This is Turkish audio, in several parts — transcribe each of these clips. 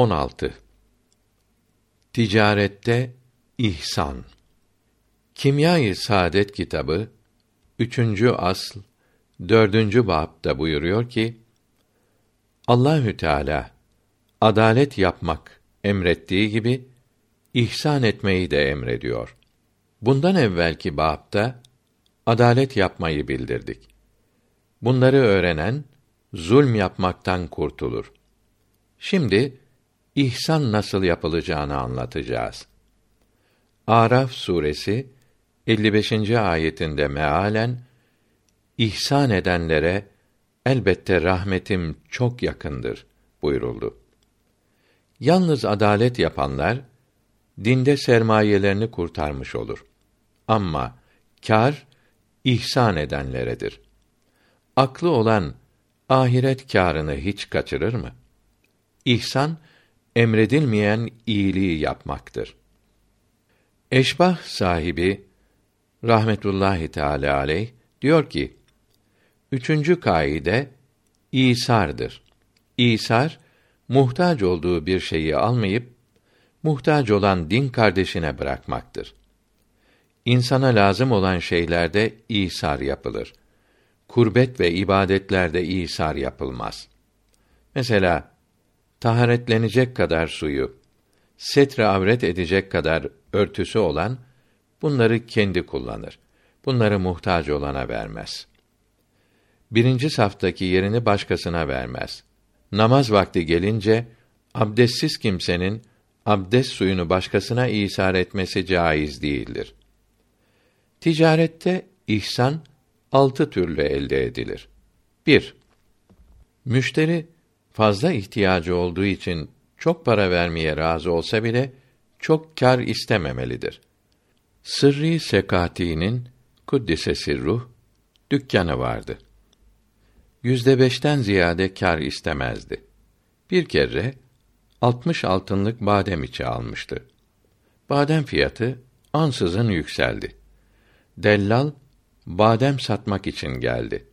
16. Ticarette ihsan. Kimya-i Saadet kitabı 3. asl 4. babda buyuruyor ki Allahü Teala adalet yapmak emrettiği gibi ihsan etmeyi de emrediyor. Bundan evvelki babda adalet yapmayı bildirdik. Bunları öğrenen zulm yapmaktan kurtulur. Şimdi ihsan nasıl yapılacağını anlatacağız. Araf suresi 55. ayetinde mealen ihsan edenlere elbette rahmetim çok yakındır buyuruldu. Yalnız adalet yapanlar dinde sermayelerini kurtarmış olur. Ama kar ihsan edenleredir. Aklı olan ahiret kârını hiç kaçırır mı? İhsan emredilmeyen iyiliği yapmaktır. Eşbah sahibi rahmetullahi teala aleyh diyor ki: Üçüncü kaide İsar'dır. İsar muhtaç olduğu bir şeyi almayıp muhtaç olan din kardeşine bırakmaktır. İnsana lazım olan şeylerde İsar yapılır. Kurbet ve ibadetlerde İsar yapılmaz. Mesela taharetlenecek kadar suyu, setre avret edecek kadar örtüsü olan bunları kendi kullanır. Bunları muhtaç olana vermez. Birinci saftaki yerini başkasına vermez. Namaz vakti gelince abdestsiz kimsenin abdest suyunu başkasına isar etmesi caiz değildir. Ticarette ihsan altı türlü elde edilir. 1. Müşteri fazla ihtiyacı olduğu için çok para vermeye razı olsa bile çok kar istememelidir. Sırrı Sekati'nin kuddise sirruh dükkanı vardı. Yüzde beşten ziyade kar istemezdi. Bir kere altmış altınlık badem içi almıştı. Badem fiyatı ansızın yükseldi. Dellal badem satmak için geldi.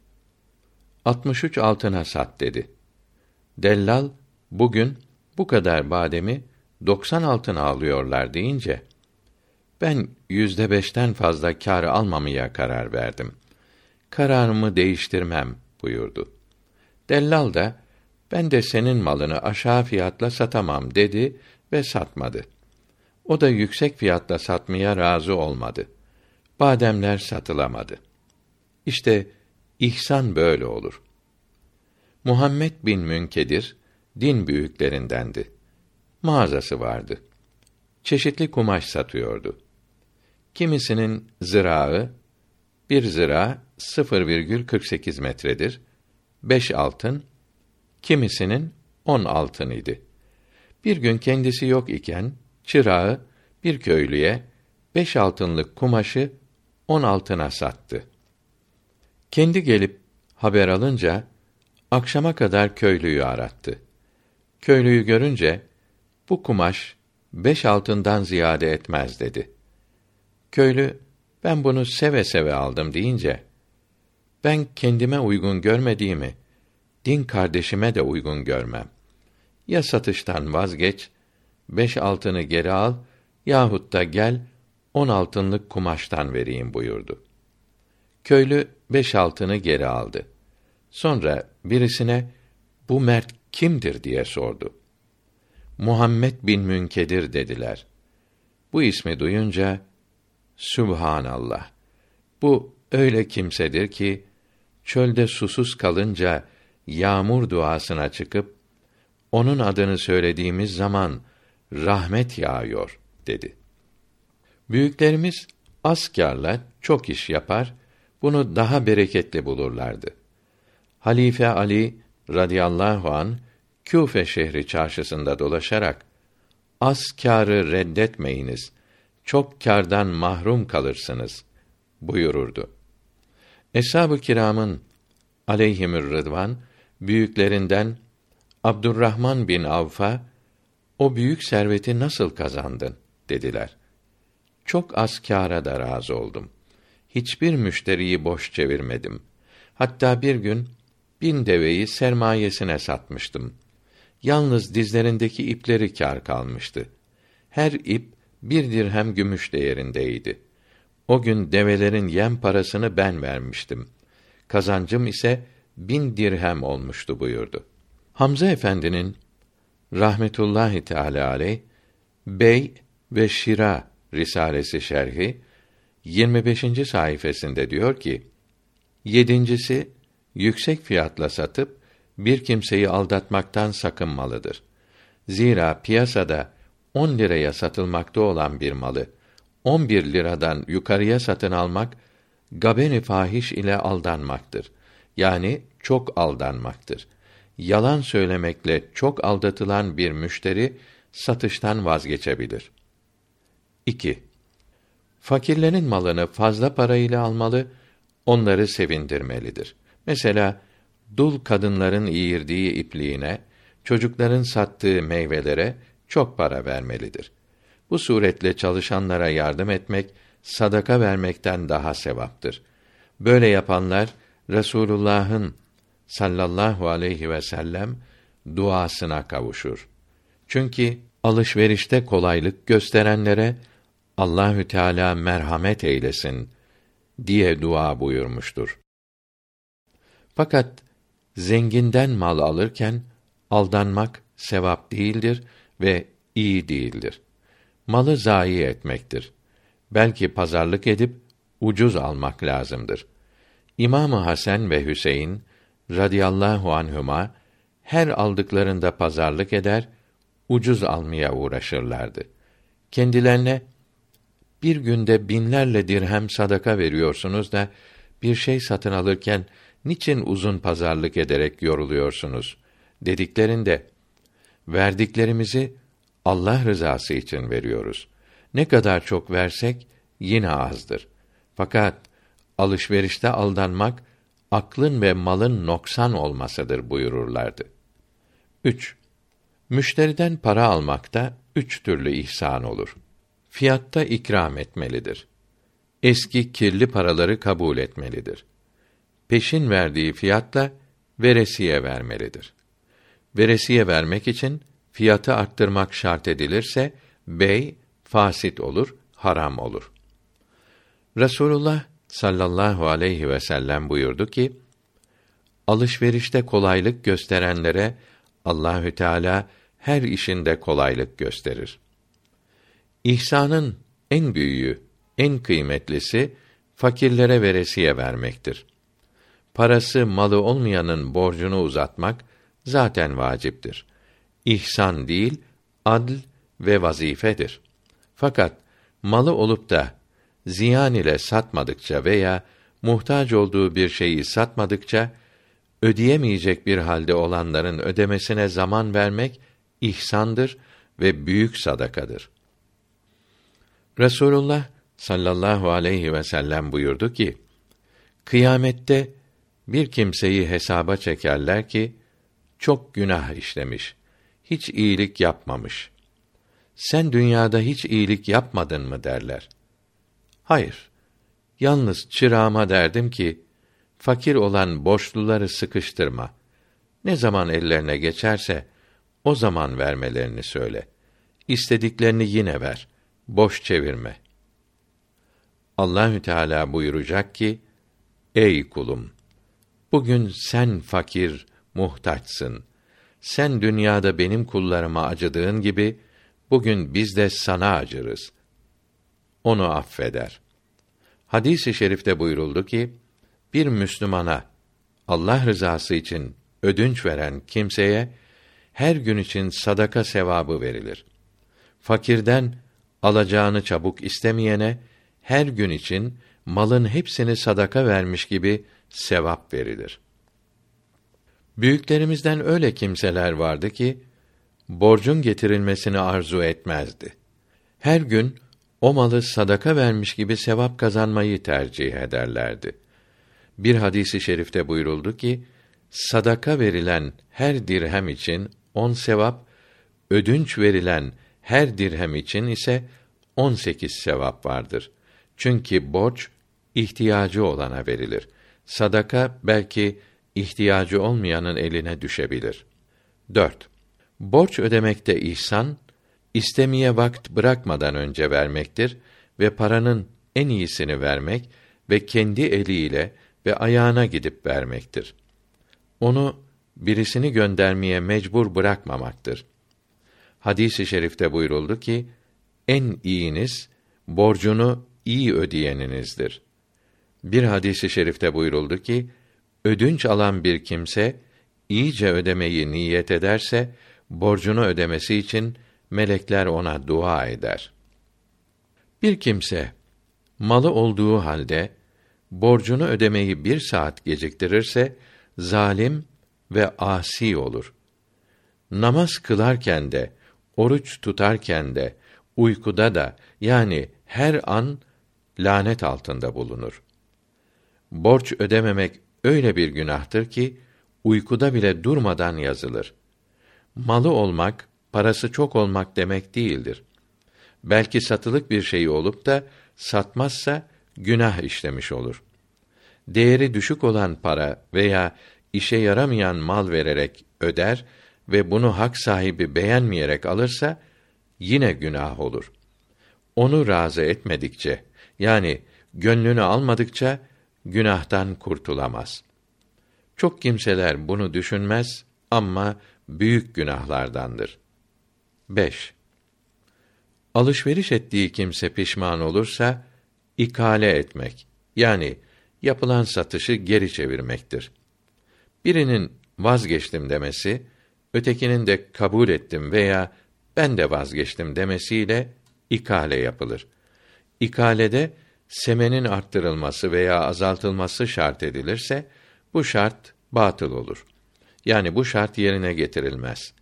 63 altına sat dedi. Dellal bugün bu kadar bademi 90 altına alıyorlar deyince ben yüzde beşten fazla kâr almamaya karar verdim. Kararımı değiştirmem buyurdu. Dellal da ben de senin malını aşağı fiyatla satamam dedi ve satmadı. O da yüksek fiyatla satmaya razı olmadı. Bademler satılamadı. İşte ihsan böyle olur. Muhammed bin Münkedir din büyüklerindendi. Mağazası vardı. Çeşitli kumaş satıyordu. Kimisinin zirağı bir zira 0,48 metredir. Beş altın, kimisinin on altın idi. Bir gün kendisi yok iken çırağı bir köylüye beş altınlık kumaşı on altına sattı. Kendi gelip haber alınca akşama kadar köylüyü arattı. Köylüyü görünce bu kumaş beş altından ziyade etmez dedi. Köylü ben bunu seve seve aldım deyince ben kendime uygun görmediğimi din kardeşime de uygun görmem. Ya satıştan vazgeç, beş altını geri al yahut da gel on altınlık kumaştan vereyim buyurdu. Köylü beş altını geri aldı. Sonra birisine bu mert kimdir diye sordu. Muhammed bin Münkedir dediler. Bu ismi duyunca Sübhanallah. Bu öyle kimsedir ki çölde susuz kalınca yağmur duasına çıkıp onun adını söylediğimiz zaman rahmet yağıyor dedi. Büyüklerimiz askerle çok iş yapar, bunu daha bereketli bulurlardı. Halife Ali radıyallahu an Küfe şehri çarşısında dolaşarak az kârı reddetmeyiniz. Çok kârdan mahrum kalırsınız buyururdu. Eshab-ı kiramın aleyhimür rıdvan büyüklerinden Abdurrahman bin Avf'a o büyük serveti nasıl kazandın dediler. Çok az kâra da razı oldum. Hiçbir müşteriyi boş çevirmedim. Hatta bir gün bin deveyi sermayesine satmıştım. Yalnız dizlerindeki ipleri kâr kalmıştı. Her ip bir dirhem gümüş değerindeydi. O gün develerin yem parasını ben vermiştim. Kazancım ise bin dirhem olmuştu buyurdu. Hamza Efendi'nin rahmetullahi teala aleyh Bey ve Şira Risalesi şerhi 25. sayfasında diyor ki: Yedincisi yüksek fiyatla satıp bir kimseyi aldatmaktan sakınmalıdır. Zira piyasada 10 liraya satılmakta olan bir malı 11 liradan yukarıya satın almak gabeni fahiş ile aldanmaktır. Yani çok aldanmaktır. Yalan söylemekle çok aldatılan bir müşteri satıştan vazgeçebilir. 2. Fakirlerin malını fazla parayla almalı, onları sevindirmelidir. Mesela dul kadınların iğirdiği ipliğine, çocukların sattığı meyvelere çok para vermelidir. Bu suretle çalışanlara yardım etmek sadaka vermekten daha sevaptır. Böyle yapanlar Resulullah'ın sallallahu aleyhi ve sellem duasına kavuşur. Çünkü alışverişte kolaylık gösterenlere Allahü Teala merhamet eylesin diye dua buyurmuştur. Fakat zenginden mal alırken aldanmak sevap değildir ve iyi değildir. Malı zayi etmektir. Belki pazarlık edip ucuz almak lazımdır. İmamı Hasan ve Hüseyin radıyallahu anhuma her aldıklarında pazarlık eder, ucuz almaya uğraşırlardı. Kendilerine bir günde binlerle dirhem sadaka veriyorsunuz da bir şey satın alırken niçin uzun pazarlık ederek yoruluyorsunuz dediklerinde verdiklerimizi Allah rızası için veriyoruz. Ne kadar çok versek yine azdır. Fakat alışverişte aldanmak aklın ve malın noksan olmasıdır buyururlardı. 3. Müşteriden para almakta üç türlü ihsan olur. Fiyatta ikram etmelidir. Eski kirli paraları kabul etmelidir. Peşin verdiği fiyatla veresiye vermelidir. Veresiye vermek için fiyatı arttırmak şart edilirse bey fasit olur, haram olur. Resulullah sallallahu aleyhi ve sellem buyurdu ki: Alışverişte kolaylık gösterenlere Allahü Teala her işinde kolaylık gösterir. İhsanın en büyüğü, en kıymetlisi fakirlere veresiye vermektir. Parası, malı olmayanın borcunu uzatmak zaten vaciptir. İhsan değil, adl ve vazifedir. Fakat malı olup da ziyan ile satmadıkça veya muhtaç olduğu bir şeyi satmadıkça ödeyemeyecek bir halde olanların ödemesine zaman vermek ihsandır ve büyük sadakadır. Resulullah sallallahu aleyhi ve sellem buyurdu ki: Kıyamette bir kimseyi hesaba çekerler ki çok günah işlemiş, hiç iyilik yapmamış. Sen dünyada hiç iyilik yapmadın mı derler. Hayır. Yalnız çırağıma derdim ki fakir olan borçluları sıkıştırma. Ne zaman ellerine geçerse o zaman vermelerini söyle. İstediklerini yine ver. Boş çevirme. Allahü Teala buyuracak ki: Ey kulum, bugün sen fakir, muhtaçsın. Sen dünyada benim kullarıma acıdığın gibi bugün biz de sana acırız. Onu affeder. Hadis-i şerifte buyuruldu ki bir Müslümana Allah rızası için ödünç veren kimseye her gün için sadaka sevabı verilir. Fakirden alacağını çabuk istemeyene her gün için malın hepsini sadaka vermiş gibi sevap verilir. Büyüklerimizden öyle kimseler vardı ki borcun getirilmesini arzu etmezdi. Her gün o malı sadaka vermiş gibi sevap kazanmayı tercih ederlerdi. Bir hadisi şerifte buyuruldu ki sadaka verilen her dirhem için on sevap, ödünç verilen her dirhem için ise on sekiz sevap vardır. Çünkü borç ihtiyacı olana verilir. Sadaka belki ihtiyacı olmayanın eline düşebilir. 4. Borç ödemekte ihsan, istemeye vakt bırakmadan önce vermektir ve paranın en iyisini vermek ve kendi eliyle ve ayağına gidip vermektir. Onu birisini göndermeye mecbur bırakmamaktır. Hadis-i şerifte buyuruldu ki, en iyiniz borcunu iyi ödeyeninizdir. Bir hadisi şerifte buyuruldu ki, ödünç alan bir kimse iyice ödemeyi niyet ederse borcunu ödemesi için melekler ona dua eder. Bir kimse malı olduğu halde borcunu ödemeyi bir saat geciktirirse zalim ve asi olur. Namaz kılarken de, oruç tutarken de, uykuda da yani her an lanet altında bulunur. Borç ödememek öyle bir günahtır ki uykuda bile durmadan yazılır. Malı olmak, parası çok olmak demek değildir. Belki satılık bir şey olup da satmazsa günah işlemiş olur. Değeri düşük olan para veya işe yaramayan mal vererek öder ve bunu hak sahibi beğenmeyerek alırsa yine günah olur. Onu razı etmedikçe yani gönlünü almadıkça günahtan kurtulamaz. Çok kimseler bunu düşünmez ama büyük günahlardandır. 5. Alışveriş ettiği kimse pişman olursa ikale etmek yani yapılan satışı geri çevirmektir. Birinin vazgeçtim demesi, ötekinin de kabul ettim veya ben de vazgeçtim demesiyle ikale yapılır. İkalede semenin arttırılması veya azaltılması şart edilirse bu şart batıl olur. Yani bu şart yerine getirilmez.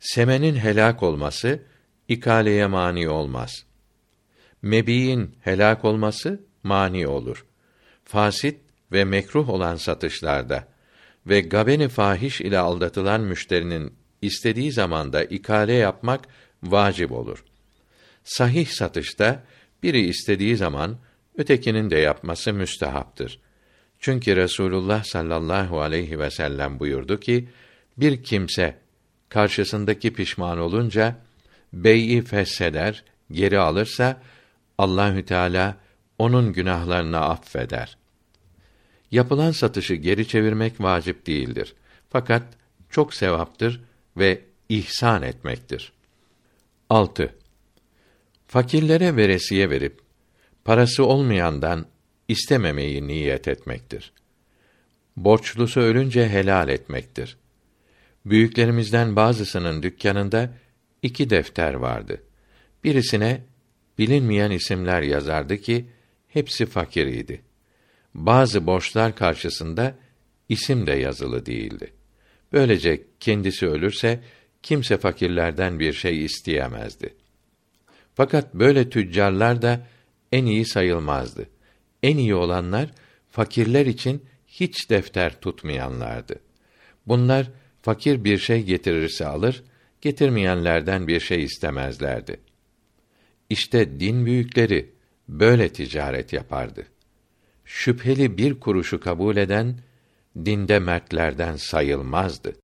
Semenin helak olması ikaleye mani olmaz. Mebiin helak olması mani olur. Fasit ve mekruh olan satışlarda ve gabeni fahiş ile aldatılan müşterinin istediği zamanda ikale yapmak vacip olur. Sahih satışta biri istediği zaman ötekinin de yapması müstehaptır. Çünkü Resulullah sallallahu aleyhi ve sellem buyurdu ki, bir kimse karşısındaki pişman olunca bey'i fesheder, geri alırsa Allahü Teala onun günahlarını affeder. Yapılan satışı geri çevirmek vacip değildir. Fakat çok sevaptır ve ihsan etmektir. 6. Fakirlere veresiye verip parası olmayandan istememeyi niyet etmektir. Borçlusu ölünce helal etmektir. Büyüklerimizden bazısının dükkanında iki defter vardı. Birisine bilinmeyen isimler yazardı ki hepsi fakir idi. Bazı borçlar karşısında isim de yazılı değildi. Böylece kendisi ölürse kimse fakirlerden bir şey isteyemezdi. Fakat böyle tüccarlar da en iyi sayılmazdı. En iyi olanlar fakirler için hiç defter tutmayanlardı. Bunlar fakir bir şey getirirse alır, getirmeyenlerden bir şey istemezlerdi. İşte din büyükleri böyle ticaret yapardı. Şüpheli bir kuruşu kabul eden dinde mertlerden sayılmazdı.